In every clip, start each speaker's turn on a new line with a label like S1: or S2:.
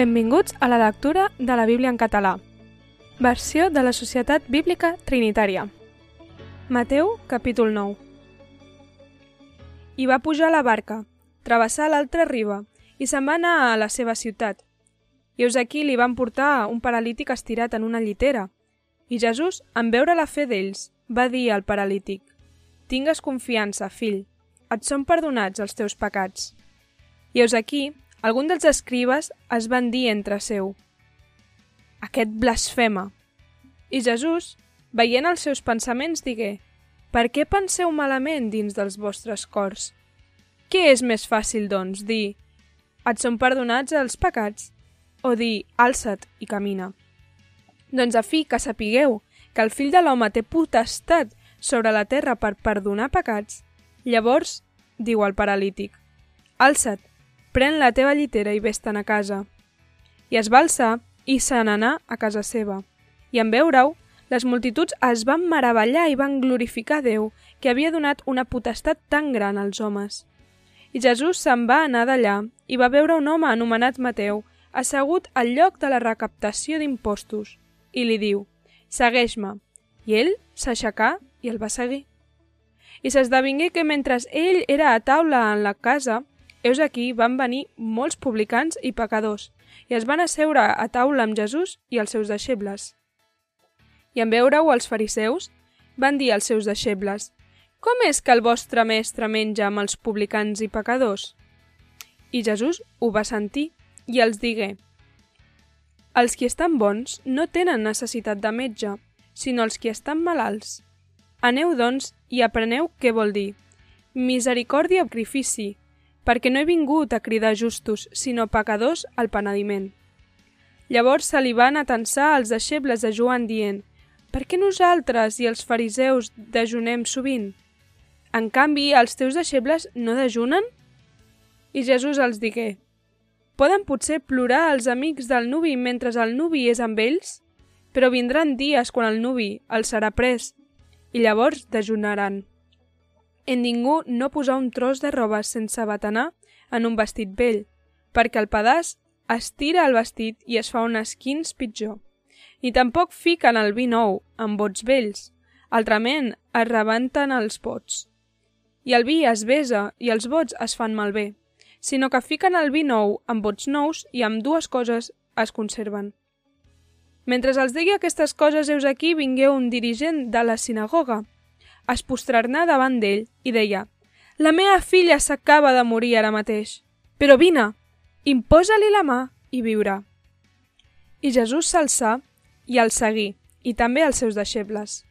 S1: Benvinguts a la lectura de la Bíblia en català. Versió de la Societat Bíblica Trinitària. Mateu, capítol 9. I va pujar a la barca, travessar l'altra riba i se'n va anar a la seva ciutat. I us aquí li van portar un paralític estirat en una llitera. I Jesús, en veure la fe d'ells, va dir al paralític «Tingues confiança, fill, et són perdonats els teus pecats». I us aquí, alguns dels escribes es van dir entre seu «Aquest blasfema». I Jesús, veient els seus pensaments, digué «Per què penseu malament dins dels vostres cors? Què és més fàcil, doncs, dir «Et són perdonats els pecats» o dir «Alça't i camina»? Doncs a fi que sapigueu que el fill de l'home té potestat sobre la terra per perdonar pecats, llavors diu al paralític «Alça't, pren la teva llitera i vés-te'n a casa». I es va alçar i se n'anà a casa seva. I en veure-ho, les multituds es van meravellar i van glorificar Déu, que havia donat una potestat tan gran als homes. I Jesús se'n va anar d'allà i va veure un home anomenat Mateu, assegut al lloc de la recaptació d'impostos, i li diu, segueix-me. I ell s'aixecà i el va seguir. I s'esdevingué que mentre ell era a taula en la casa, Heus aquí van venir molts publicans i pecadors, i es van asseure a taula amb Jesús i els seus deixebles. I en veure-ho els fariseus, van dir als seus deixebles, «Com és que el vostre mestre menja amb els publicans i pecadors?» I Jesús ho va sentir i els digué, «Els qui estan bons no tenen necessitat de metge, sinó els qui estan malalts. Aneu, doncs, i apreneu què vol dir. Misericòrdia sacrifici, perquè no he vingut a cridar justos, sinó pecadors al penediment. Llavors se li van atensar els deixebles de Joan dient «Per què nosaltres i els fariseus dejunem sovint? En canvi, els teus deixebles no dejunen?» I Jesús els digué «Poden potser plorar els amics del nuvi mentre el nuvi és amb ells? Però vindran dies quan el nuvi els serà pres i llavors dejunaran». En ningú no posar un tros de roba sense batanar en un vestit vell, perquè el pedaç estira el vestit i es fa un esquins pitjor. Ni tampoc fiquen el vi nou en bots vells, altrament es rebenten els pots. I el vi es besa i els bots es fan malbé, sinó que fiquen el vi nou en bots nous i amb dues coses es conserven. Mentre els digui aquestes coses, heus aquí vingué un dirigent de la sinagoga, es postrarnà davant d'ell i deia «La meva filla s'acaba de morir ara mateix, però vine, imposa-li la mà i viurà». I Jesús s'alçà i el seguí, i també els seus deixebles.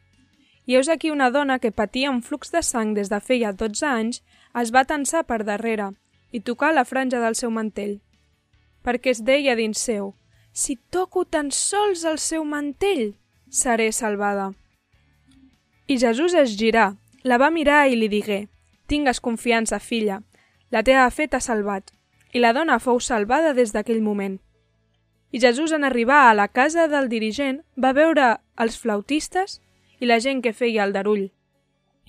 S1: I heus aquí una dona que patia un flux de sang des de feia 12 anys es va tensar per darrere i tocar la franja del seu mantell. Perquè es deia dins seu, si toco tan sols el seu mantell, seré salvada. I Jesús es girà, la va mirar i li digué, Tingues confiança, filla, la teva fe t'ha salvat. I la dona fou salvada des d'aquell moment. I Jesús en arribar a la casa del dirigent va veure els flautistes i la gent que feia el darull.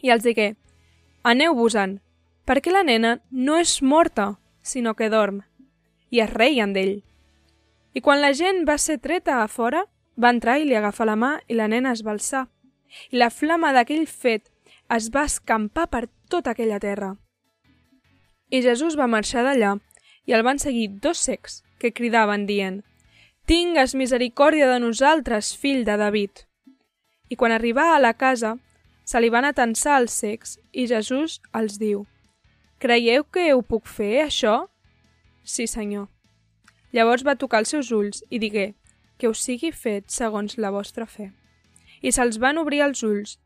S1: I els digué, Aneu-vos-en, perquè la nena no és morta, sinó que dorm. I es reien d'ell. I quan la gent va ser treta a fora, va entrar i li agafar la mà i la nena es va alçar la flama d'aquell fet es va escampar per tota aquella terra. I Jesús va marxar d'allà i el van seguir dos secs que cridaven dient «Tingues misericòrdia de nosaltres, fill de David!» I quan arribà a la casa, se li van atensar els secs i Jesús els diu «Creieu que ho puc fer, això?» «Sí, senyor». Llavors va tocar els seus ulls i digué «Que us sigui fet segons la vostra fe» i se'ls van obrir els ulls.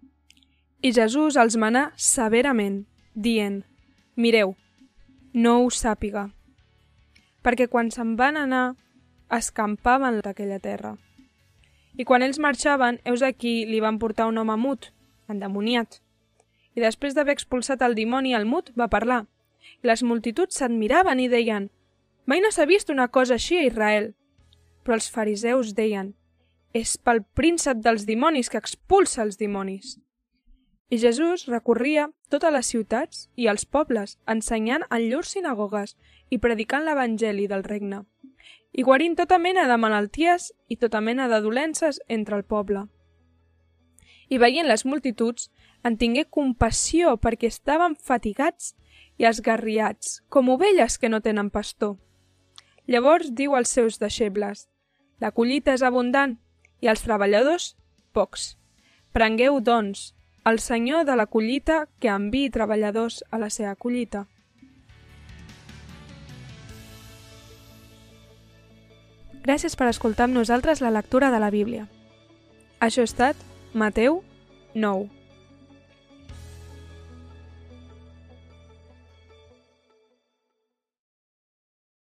S1: I Jesús els manà severament, dient, Mireu, no ho sàpiga. Perquè quan se'n van anar, escampaven d'aquella terra. I quan ells marxaven, heus aquí li van portar un home mut, endemoniat. I després d'haver expulsat el dimoni, el mut va parlar. I les multituds s'admiraven i deien «Mai no s'ha vist una cosa així a Israel». Però els fariseus deien és pel príncep dels dimonis que expulsa els dimonis. I Jesús recorria totes les ciutats i els pobles, ensenyant en llurs sinagogues i predicant l'evangeli del regne. i guarint tota mena de malalties i tota mena de dolences entre el poble. I veient les multituds, en tingué compassió perquè estaven fatigats i esgarriats, com ovelles que no tenen pastor. Llavors diu als seus deixebles, la collita és abundant i els treballadors pocs. Prengueu, doncs, el senyor de la collita que enviï treballadors a la seva collita. Gràcies per escoltar amb nosaltres la lectura de la Bíblia. Això ha estat Mateu 9.